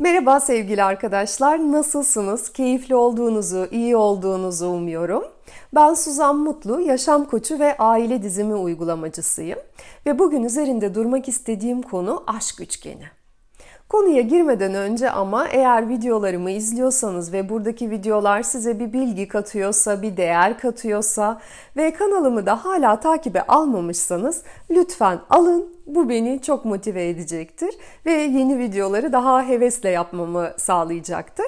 Merhaba sevgili arkadaşlar. Nasılsınız? Keyifli olduğunuzu, iyi olduğunuzu umuyorum. Ben Suzan Mutlu, yaşam koçu ve aile dizimi uygulamacısıyım. Ve bugün üzerinde durmak istediğim konu aşk üçgeni. Konuya girmeden önce ama eğer videolarımı izliyorsanız ve buradaki videolar size bir bilgi katıyorsa, bir değer katıyorsa ve kanalımı da hala takibe almamışsanız lütfen alın. Bu beni çok motive edecektir ve yeni videoları daha hevesle yapmamı sağlayacaktır.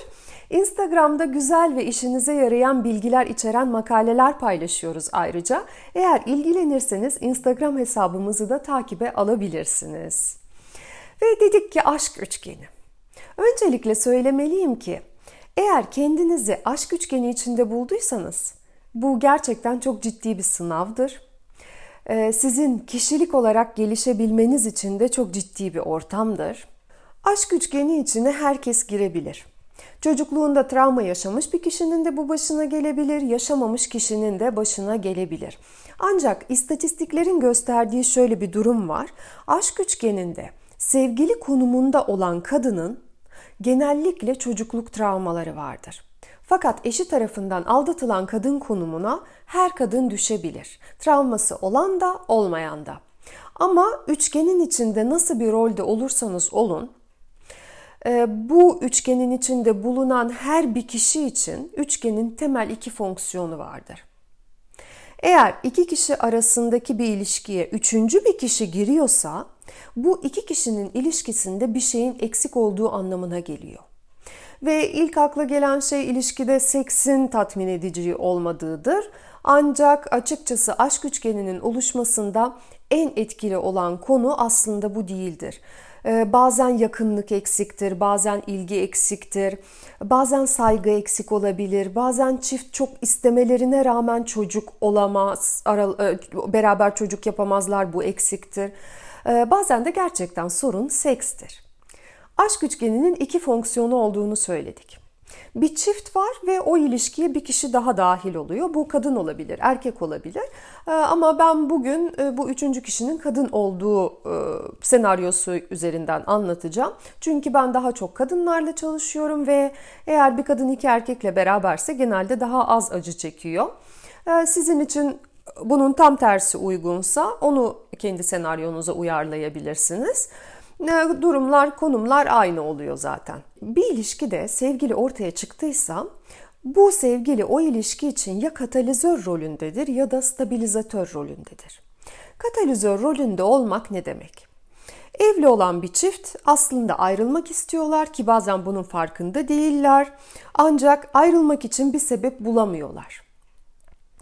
Instagram'da güzel ve işinize yarayan bilgiler içeren makaleler paylaşıyoruz ayrıca. Eğer ilgilenirseniz Instagram hesabımızı da takibe alabilirsiniz. Ve dedik ki aşk üçgeni. Öncelikle söylemeliyim ki eğer kendinizi aşk üçgeni içinde bulduysanız bu gerçekten çok ciddi bir sınavdır. Ee, sizin kişilik olarak gelişebilmeniz için de çok ciddi bir ortamdır. Aşk üçgeni içine herkes girebilir. Çocukluğunda travma yaşamış bir kişinin de bu başına gelebilir, yaşamamış kişinin de başına gelebilir. Ancak istatistiklerin gösterdiği şöyle bir durum var. Aşk üçgeninde sevgili konumunda olan kadının genellikle çocukluk travmaları vardır. Fakat eşi tarafından aldatılan kadın konumuna her kadın düşebilir. Travması olan da olmayan da. Ama üçgenin içinde nasıl bir rolde olursanız olun, e, bu üçgenin içinde bulunan her bir kişi için üçgenin temel iki fonksiyonu vardır. Eğer iki kişi arasındaki bir ilişkiye üçüncü bir kişi giriyorsa bu iki kişinin ilişkisinde bir şeyin eksik olduğu anlamına geliyor. Ve ilk akla gelen şey ilişkide seksin tatmin edici olmadığıdır. Ancak açıkçası aşk üçgeninin oluşmasında en etkili olan konu aslında bu değildir. Ee, bazen yakınlık eksiktir, bazen ilgi eksiktir, bazen saygı eksik olabilir, bazen çift çok istemelerine rağmen çocuk olamaz, e, beraber çocuk yapamazlar bu eksiktir. Ee, bazen de gerçekten sorun sekstir. Aşk üçgeninin iki fonksiyonu olduğunu söyledik. Bir çift var ve o ilişkiye bir kişi daha dahil oluyor. Bu kadın olabilir, erkek olabilir. Ee, ama ben bugün e, bu üçüncü kişinin kadın olduğu e, senaryosu üzerinden anlatacağım. Çünkü ben daha çok kadınlarla çalışıyorum ve eğer bir kadın iki erkekle beraberse genelde daha az acı çekiyor. Ee, sizin için bunun tam tersi uygunsa onu kendi senaryonuza uyarlayabilirsiniz. Durumlar, konumlar aynı oluyor zaten. Bir ilişkide sevgili ortaya çıktıysa bu sevgili o ilişki için ya katalizör rolündedir ya da stabilizatör rolündedir. Katalizör rolünde olmak ne demek? Evli olan bir çift aslında ayrılmak istiyorlar ki bazen bunun farkında değiller. Ancak ayrılmak için bir sebep bulamıyorlar.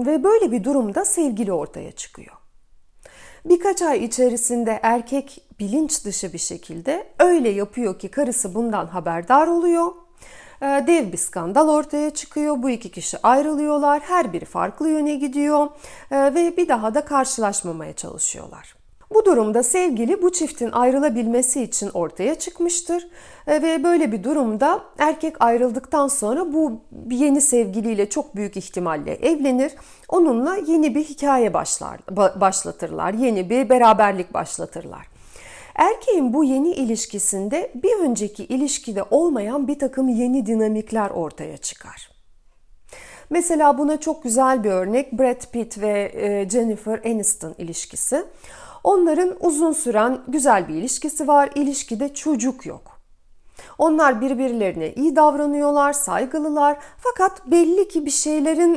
Ve böyle bir durumda sevgili ortaya çıkıyor. Birkaç ay içerisinde erkek bilinç dışı bir şekilde öyle yapıyor ki karısı bundan haberdar oluyor. Ee, dev bir skandal ortaya çıkıyor. Bu iki kişi ayrılıyorlar. Her biri farklı yöne gidiyor ee, ve bir daha da karşılaşmamaya çalışıyorlar. Bu durumda sevgili bu çiftin ayrılabilmesi için ortaya çıkmıştır e, ve böyle bir durumda erkek ayrıldıktan sonra bu yeni sevgiliyle çok büyük ihtimalle evlenir. Onunla yeni bir hikaye başlar, başlatırlar, yeni bir beraberlik başlatırlar. Erkeğin bu yeni ilişkisinde bir önceki ilişkide olmayan bir takım yeni dinamikler ortaya çıkar. Mesela buna çok güzel bir örnek Brad Pitt ve e, Jennifer Aniston ilişkisi. Onların uzun süren güzel bir ilişkisi var. İlişkide çocuk yok. Onlar birbirlerine iyi davranıyorlar, saygılılar. Fakat belli ki bir şeylerin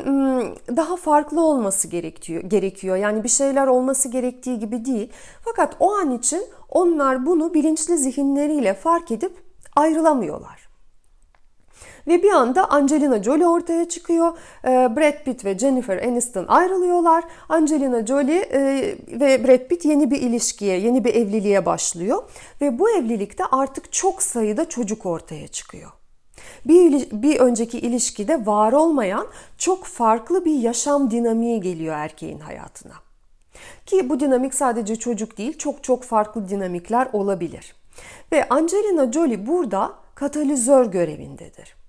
daha farklı olması gerekiyor. Yani bir şeyler olması gerektiği gibi değil. Fakat o an için onlar bunu bilinçli zihinleriyle fark edip ayrılamıyorlar. Ve bir anda Angelina Jolie ortaya çıkıyor. Ee, Brad Pitt ve Jennifer Aniston ayrılıyorlar. Angelina Jolie e, ve Brad Pitt yeni bir ilişkiye, yeni bir evliliğe başlıyor. Ve bu evlilikte artık çok sayıda çocuk ortaya çıkıyor. Bir, bir önceki ilişkide var olmayan çok farklı bir yaşam dinamiği geliyor erkeğin hayatına. Ki bu dinamik sadece çocuk değil, çok çok farklı dinamikler olabilir. Ve Angelina Jolie burada katalizör görevindedir.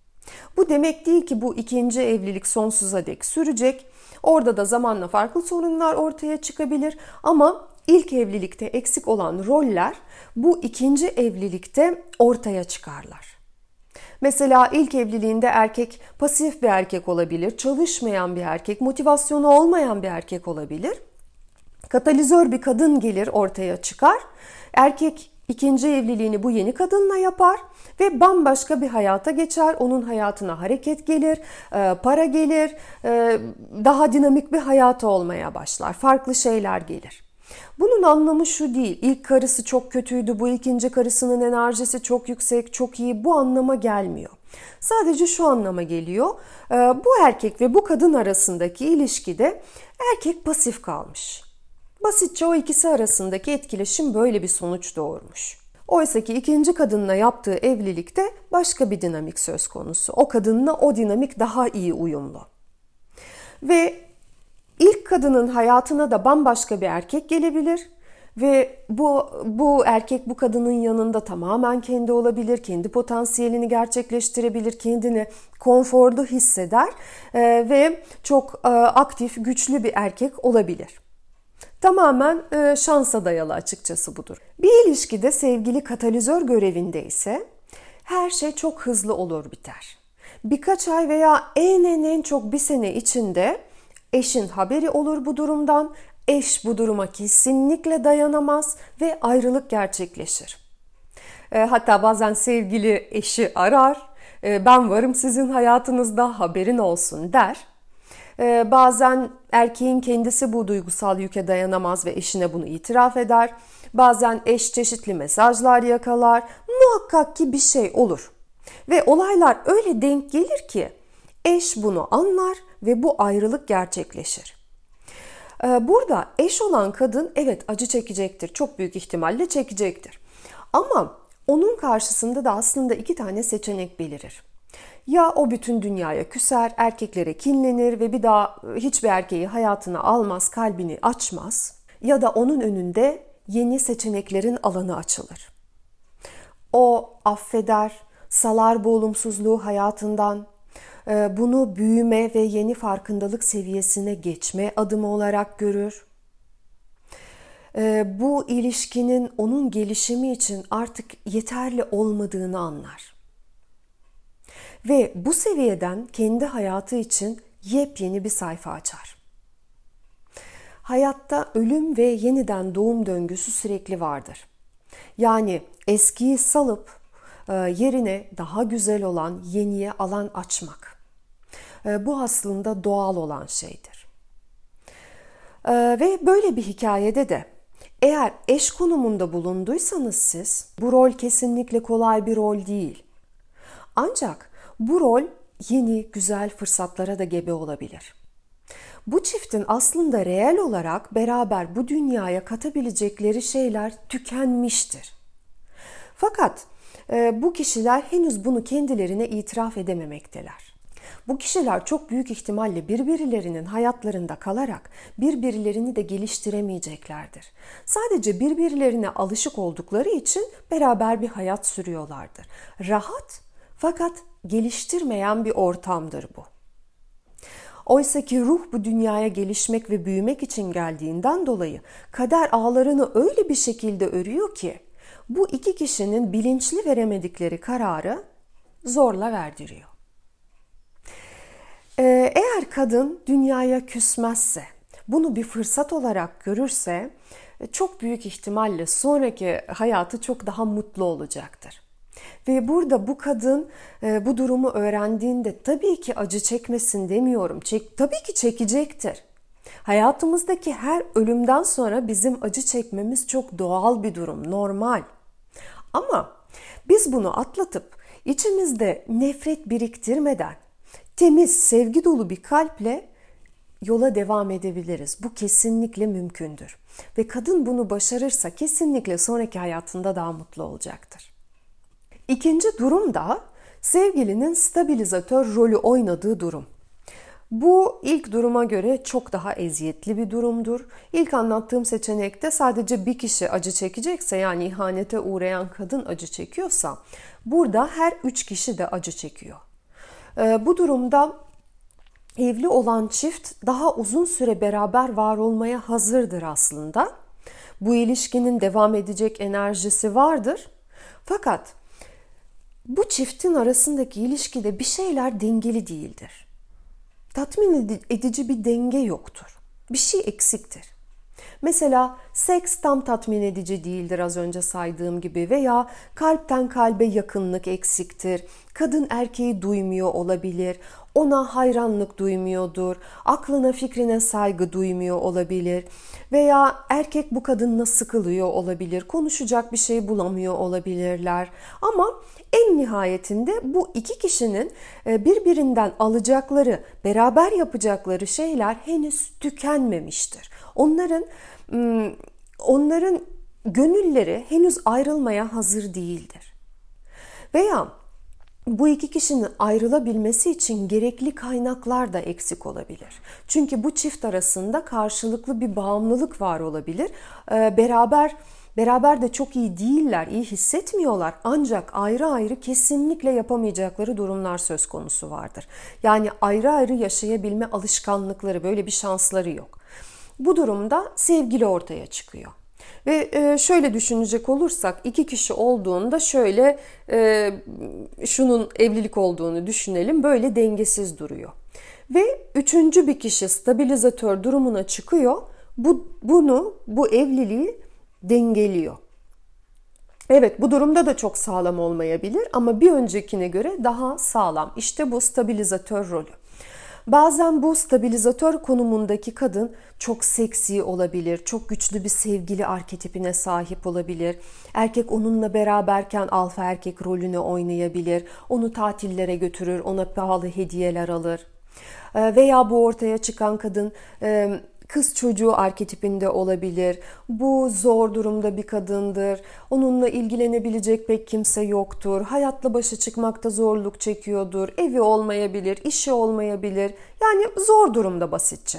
Bu demek değil ki bu ikinci evlilik sonsuza dek sürecek. Orada da zamanla farklı sorunlar ortaya çıkabilir ama ilk evlilikte eksik olan roller bu ikinci evlilikte ortaya çıkarlar. Mesela ilk evliliğinde erkek pasif bir erkek olabilir, çalışmayan bir erkek, motivasyonu olmayan bir erkek olabilir. Katalizör bir kadın gelir ortaya çıkar. Erkek ikinci evliliğini bu yeni kadınla yapar ve bambaşka bir hayata geçer. Onun hayatına hareket gelir, e, para gelir, e, daha dinamik bir hayatı olmaya başlar. Farklı şeyler gelir. Bunun anlamı şu değil. İlk karısı çok kötüydü, bu ikinci karısının enerjisi çok yüksek, çok iyi. Bu anlama gelmiyor. Sadece şu anlama geliyor. E, bu erkek ve bu kadın arasındaki ilişkide erkek pasif kalmış. Basitçe o ikisi arasındaki etkileşim böyle bir sonuç doğurmuş. Oysa ki ikinci kadınla yaptığı evlilikte başka bir dinamik söz konusu. O kadınla o dinamik daha iyi uyumlu. Ve ilk kadının hayatına da bambaşka bir erkek gelebilir ve bu bu erkek bu kadının yanında tamamen kendi olabilir, kendi potansiyelini gerçekleştirebilir, kendini konforlu hisseder ve çok aktif, güçlü bir erkek olabilir. Tamamen e, şansa dayalı açıkçası budur. Bir ilişkide sevgili katalizör görevinde ise her şey çok hızlı olur biter. Birkaç ay veya en en en çok bir sene içinde eşin haberi olur bu durumdan. Eş bu duruma kesinlikle dayanamaz ve ayrılık gerçekleşir. E, hatta bazen sevgili eşi arar, e, ben varım sizin hayatınızda haberin olsun der ee, bazen erkeğin kendisi bu duygusal yüke dayanamaz ve eşine bunu itiraf eder. Bazen eş çeşitli mesajlar yakalar. Muhakkak ki bir şey olur. Ve olaylar öyle denk gelir ki eş bunu anlar ve bu ayrılık gerçekleşir. Ee, burada eş olan kadın evet acı çekecektir. Çok büyük ihtimalle çekecektir. Ama onun karşısında da aslında iki tane seçenek belirir. Ya o bütün dünyaya küser, erkeklere kinlenir ve bir daha hiçbir erkeği hayatına almaz, kalbini açmaz ya da onun önünde yeni seçeneklerin alanı açılır. O affeder, salar bu olumsuzluğu hayatından, e, bunu büyüme ve yeni farkındalık seviyesine geçme adımı olarak görür. E, bu ilişkinin onun gelişimi için artık yeterli olmadığını anlar ve bu seviyeden kendi hayatı için yepyeni bir sayfa açar. Hayatta ölüm ve yeniden doğum döngüsü sürekli vardır. Yani eskiyi salıp e, yerine daha güzel olan yeniye alan açmak. E, bu aslında doğal olan şeydir. E, ve böyle bir hikayede de eğer eş konumunda bulunduysanız siz bu rol kesinlikle kolay bir rol değil. Ancak bu rol yeni güzel fırsatlara da gebe olabilir. Bu çiftin aslında reel olarak beraber bu dünyaya katabilecekleri şeyler tükenmiştir. Fakat e, bu kişiler henüz bunu kendilerine itiraf edememekteler. Bu kişiler çok büyük ihtimalle birbirlerinin hayatlarında kalarak birbirlerini de geliştiremeyeceklerdir. Sadece birbirlerine alışık oldukları için beraber bir hayat sürüyorlardır. Rahat fakat geliştirmeyen bir ortamdır bu. Oysa ki ruh bu dünyaya gelişmek ve büyümek için geldiğinden dolayı kader ağlarını öyle bir şekilde örüyor ki bu iki kişinin bilinçli veremedikleri kararı zorla verdiriyor. Ee, eğer kadın dünyaya küsmezse, bunu bir fırsat olarak görürse çok büyük ihtimalle sonraki hayatı çok daha mutlu olacaktır. Ve burada bu kadın e, bu durumu öğrendiğinde tabii ki acı çekmesin demiyorum. Çek, tabii ki çekecektir. Hayatımızdaki her ölümden sonra bizim acı çekmemiz çok doğal bir durum, normal. Ama biz bunu atlatıp içimizde nefret biriktirmeden temiz, sevgi dolu bir kalple yola devam edebiliriz. Bu kesinlikle mümkündür. Ve kadın bunu başarırsa kesinlikle sonraki hayatında daha mutlu olacaktır. İkinci durum da sevgilinin stabilizatör rolü oynadığı durum. Bu ilk duruma göre çok daha eziyetli bir durumdur. İlk anlattığım seçenekte sadece bir kişi acı çekecekse yani ihanete uğrayan kadın acı çekiyorsa burada her üç kişi de acı çekiyor. Ee, bu durumda evli olan çift daha uzun süre beraber var olmaya hazırdır aslında. Bu ilişkinin devam edecek enerjisi vardır. Fakat bu çiftin arasındaki ilişkide bir şeyler dengeli değildir. Tatmin edici bir denge yoktur. Bir şey eksiktir. Mesela seks tam tatmin edici değildir az önce saydığım gibi veya kalpten kalbe yakınlık eksiktir. Kadın erkeği duymuyor olabilir. Ona hayranlık duymuyordur. Aklına fikrine saygı duymuyor olabilir. Veya erkek bu kadınla sıkılıyor olabilir. Konuşacak bir şey bulamıyor olabilirler. Ama en nihayetinde bu iki kişinin e, birbirinden alacakları, beraber yapacakları şeyler henüz tükenmemiştir. Onların onların gönülleri henüz ayrılmaya hazır değildir. Veya bu iki kişinin ayrılabilmesi için gerekli kaynaklar da eksik olabilir. Çünkü bu çift arasında karşılıklı bir bağımlılık var olabilir. Ee, beraber beraber de çok iyi değiller, iyi hissetmiyorlar. Ancak ayrı ayrı kesinlikle yapamayacakları durumlar söz konusu vardır. Yani ayrı ayrı yaşayabilme alışkanlıkları, böyle bir şansları yok. Bu durumda sevgili ortaya çıkıyor. Ve e, şöyle düşünecek olursak iki kişi olduğunda şöyle e, şunun evlilik olduğunu düşünelim böyle dengesiz duruyor. Ve üçüncü bir kişi stabilizatör durumuna çıkıyor. Bu, bunu bu evliliği dengeliyor. Evet bu durumda da çok sağlam olmayabilir ama bir öncekine göre daha sağlam. İşte bu stabilizatör rolü. Bazen bu stabilizatör konumundaki kadın çok seksi olabilir, çok güçlü bir sevgili arketipine sahip olabilir. Erkek onunla beraberken alfa erkek rolünü oynayabilir, onu tatillere götürür, ona pahalı hediyeler alır. Ee, veya bu ortaya çıkan kadın kız çocuğu arketipinde olabilir. Bu zor durumda bir kadındır. Onunla ilgilenebilecek pek kimse yoktur. Hayatla başa çıkmakta zorluk çekiyordur. Evi olmayabilir, işi olmayabilir. Yani zor durumda basitçe.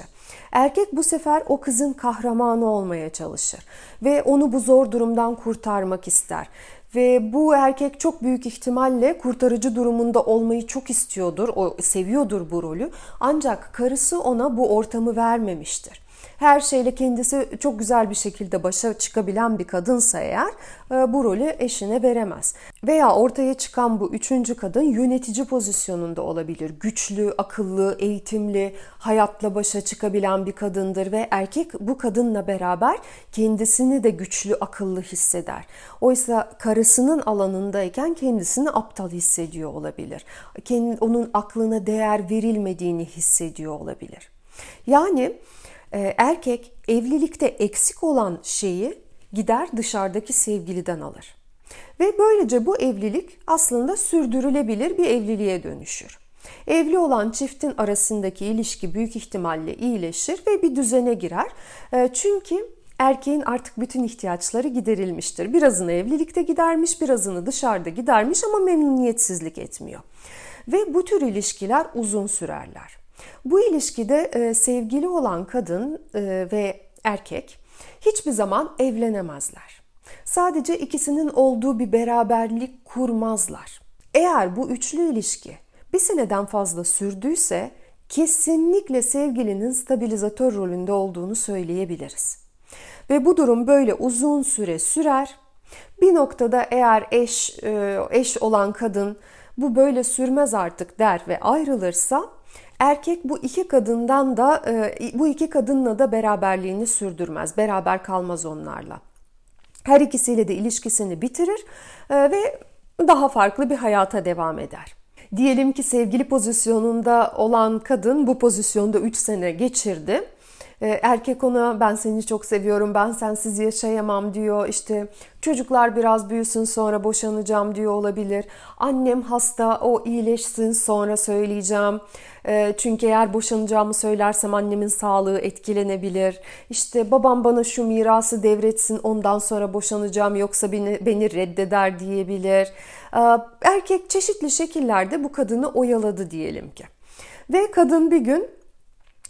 Erkek bu sefer o kızın kahramanı olmaya çalışır ve onu bu zor durumdan kurtarmak ister. Ve bu erkek çok büyük ihtimalle kurtarıcı durumunda olmayı çok istiyordur, o seviyordur bu rolü. Ancak karısı ona bu ortamı vermemiştir her şeyle kendisi çok güzel bir şekilde başa çıkabilen bir kadınsa eğer e, bu rolü eşine veremez. Veya ortaya çıkan bu üçüncü kadın yönetici pozisyonunda olabilir. Güçlü, akıllı, eğitimli, hayatla başa çıkabilen bir kadındır ve erkek bu kadınla beraber kendisini de güçlü, akıllı hisseder. Oysa karısının alanındayken kendisini aptal hissediyor olabilir. onun aklına değer verilmediğini hissediyor olabilir. Yani erkek evlilikte eksik olan şeyi gider dışarıdaki sevgiliden alır. Ve böylece bu evlilik aslında sürdürülebilir bir evliliğe dönüşür. Evli olan çiftin arasındaki ilişki büyük ihtimalle iyileşir ve bir düzene girer. Ee, çünkü erkeğin artık bütün ihtiyaçları giderilmiştir. Birazını evlilikte gidermiş, birazını dışarıda gidermiş ama memnuniyetsizlik etmiyor. Ve bu tür ilişkiler uzun sürerler. Bu ilişkide e, sevgili olan kadın e, ve erkek hiçbir zaman evlenemezler. Sadece ikisinin olduğu bir beraberlik kurmazlar. Eğer bu üçlü ilişki bir seneden fazla sürdüyse kesinlikle sevgilinin stabilizatör rolünde olduğunu söyleyebiliriz. Ve bu durum böyle uzun süre sürer. Bir noktada eğer eş e, eş olan kadın bu böyle sürmez artık der ve ayrılırsa Erkek bu iki kadından da e, bu iki kadınla da beraberliğini sürdürmez. Beraber kalmaz onlarla. Her ikisiyle de ilişkisini bitirir e, ve daha farklı bir hayata devam eder. Diyelim ki sevgili pozisyonunda olan kadın bu pozisyonda 3 sene geçirdi erkek ona ben seni çok seviyorum, ben sensiz yaşayamam diyor. İşte çocuklar biraz büyüsün sonra boşanacağım diyor olabilir. Annem hasta, o iyileşsin sonra söyleyeceğim. Ee, çünkü eğer boşanacağımı söylersem annemin sağlığı etkilenebilir. İşte babam bana şu mirası devretsin ondan sonra boşanacağım yoksa beni, beni reddeder diyebilir. Ee, erkek çeşitli şekillerde bu kadını oyaladı diyelim ki. Ve kadın bir gün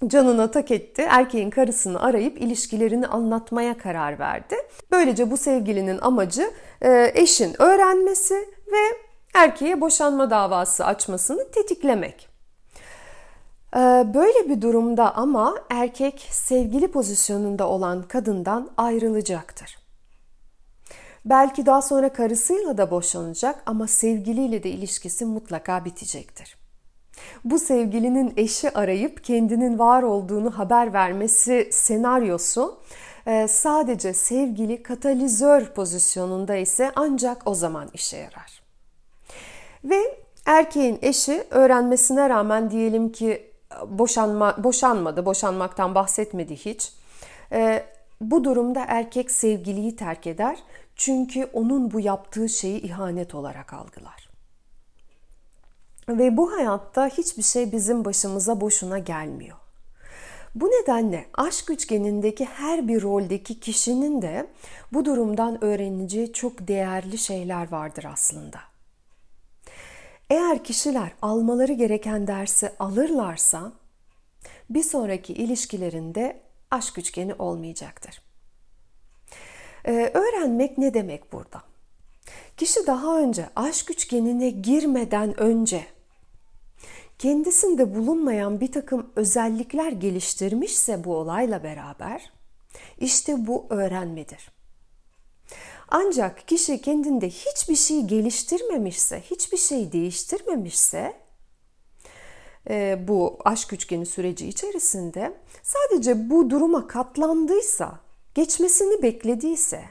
canına tak etti. Erkeğin karısını arayıp ilişkilerini anlatmaya karar verdi. Böylece bu sevgilinin amacı e, eşin öğrenmesi ve erkeğe boşanma davası açmasını tetiklemek. E, böyle bir durumda ama erkek sevgili pozisyonunda olan kadından ayrılacaktır. Belki daha sonra karısıyla da boşanacak ama sevgiliyle de ilişkisi mutlaka bitecektir. Bu sevgilinin eşi arayıp kendinin var olduğunu haber vermesi senaryosu e, sadece sevgili katalizör pozisyonunda ise ancak o zaman işe yarar. Ve erkeğin eşi öğrenmesine rağmen diyelim ki boşanma boşanmadı, boşanmaktan bahsetmedi hiç. E, bu durumda erkek sevgiliyi terk eder çünkü onun bu yaptığı şeyi ihanet olarak algılar. Ve bu hayatta hiçbir şey bizim başımıza boşuna gelmiyor. Bu nedenle aşk üçgenindeki her bir roldeki kişinin de bu durumdan öğreneceği çok değerli şeyler vardır aslında. Eğer kişiler almaları gereken dersi alırlarsa bir sonraki ilişkilerinde aşk üçgeni olmayacaktır. Ee, öğrenmek ne demek burada? Kişi daha önce aşk üçgenine girmeden önce kendisinde bulunmayan bir takım özellikler geliştirmişse bu olayla beraber işte bu öğrenmedir. Ancak kişi kendinde hiçbir şey geliştirmemişse, hiçbir şey değiştirmemişse e, bu aşk üçgeni süreci içerisinde sadece bu duruma katlandıysa, geçmesini beklediyse,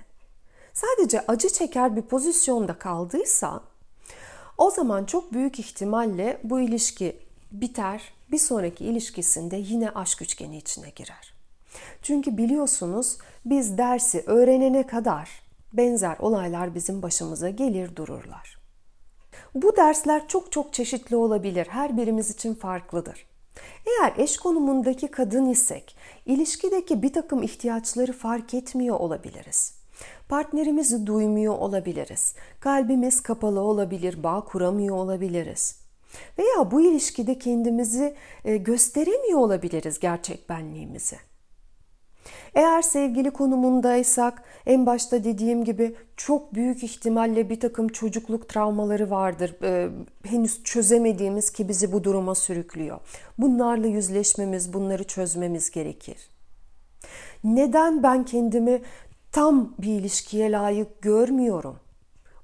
sadece acı çeker bir pozisyonda kaldıysa o zaman çok büyük ihtimalle bu ilişki biter, bir sonraki ilişkisinde yine aşk üçgeni içine girer. Çünkü biliyorsunuz biz dersi öğrenene kadar benzer olaylar bizim başımıza gelir dururlar. Bu dersler çok çok çeşitli olabilir. Her birimiz için farklıdır. Eğer eş konumundaki kadın isek, ilişkideki bir takım ihtiyaçları fark etmiyor olabiliriz. Partnerimizi duymuyor olabiliriz. Kalbimiz kapalı olabilir, bağ kuramıyor olabiliriz. Veya bu ilişkide kendimizi e, gösteremiyor olabiliriz gerçek benliğimizi. Eğer sevgili konumundaysak en başta dediğim gibi çok büyük ihtimalle bir takım çocukluk travmaları vardır. Ee, henüz çözemediğimiz ki bizi bu duruma sürüklüyor. Bunlarla yüzleşmemiz, bunları çözmemiz gerekir. Neden ben kendimi tam bir ilişkiye layık görmüyorum?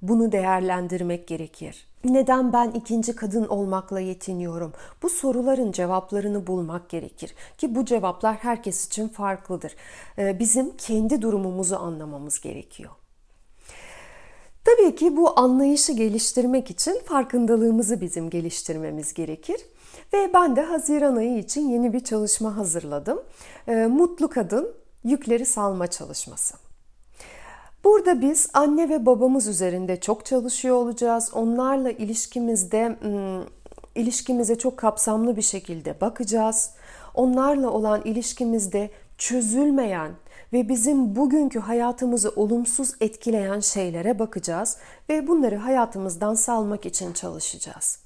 Bunu değerlendirmek gerekir. Neden ben ikinci kadın olmakla yetiniyorum? Bu soruların cevaplarını bulmak gerekir ki bu cevaplar herkes için farklıdır. Ee, bizim kendi durumumuzu anlamamız gerekiyor. Tabii ki bu anlayışı geliştirmek için farkındalığımızı bizim geliştirmemiz gerekir. Ve ben de Haziran ayı için yeni bir çalışma hazırladım. Ee, Mutlu Kadın Yükleri Salma Çalışması. Burada biz anne ve babamız üzerinde çok çalışıyor olacağız. Onlarla ilişkimizde ilişkimize çok kapsamlı bir şekilde bakacağız. Onlarla olan ilişkimizde çözülmeyen ve bizim bugünkü hayatımızı olumsuz etkileyen şeylere bakacağız ve bunları hayatımızdan salmak için çalışacağız.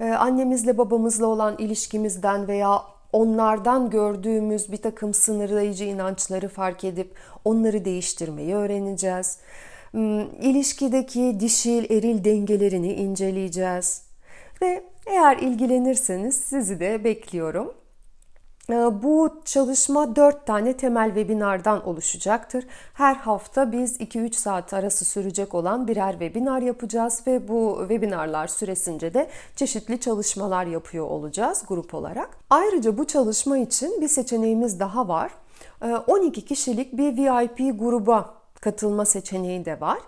Ee, annemizle babamızla olan ilişkimizden veya onlardan gördüğümüz bir takım sınırlayıcı inançları fark edip onları değiştirmeyi öğreneceğiz. Hmm, ilişkideki dişil eril dengelerini inceleyeceğiz. Ve eğer ilgilenirseniz sizi de bekliyorum. Ee, bu çalışma 4 tane temel webinardan oluşacaktır. Her hafta biz 2-3 saat arası sürecek olan birer webinar yapacağız ve bu webinarlar süresince de çeşitli çalışmalar yapıyor olacağız grup olarak. Ayrıca bu çalışma için bir seçeneğimiz daha var. 12 ee, kişilik bir VIP gruba katılma seçeneği de var.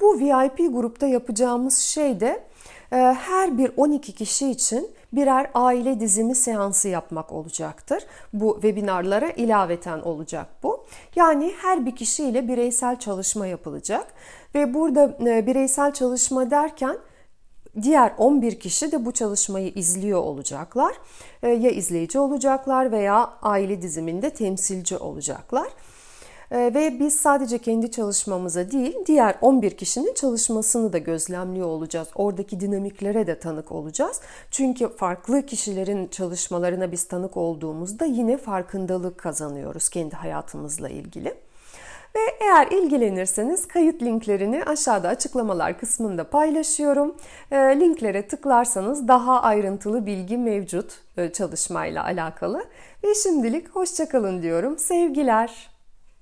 Bu VIP grupta yapacağımız şey de e, her bir 12 kişi için birer aile dizimi seansı yapmak olacaktır. Bu webinarlara ilaveten olacak bu. Yani her bir kişiyle bireysel çalışma yapılacak ve burada e, bireysel çalışma derken Diğer 11 kişi de bu çalışmayı izliyor olacaklar. E, ya izleyici olacaklar veya aile diziminde temsilci olacaklar. Ee, ve biz sadece kendi çalışmamıza değil diğer 11 kişinin çalışmasını da gözlemliyor olacağız. Oradaki dinamiklere de tanık olacağız. Çünkü farklı kişilerin çalışmalarına biz tanık olduğumuzda yine farkındalık kazanıyoruz kendi hayatımızla ilgili. Ve eğer ilgilenirseniz kayıt linklerini aşağıda açıklamalar kısmında paylaşıyorum. Ee, linklere tıklarsanız daha ayrıntılı bilgi mevcut e, çalışmayla alakalı. Ve şimdilik hoşçakalın diyorum. Sevgiler.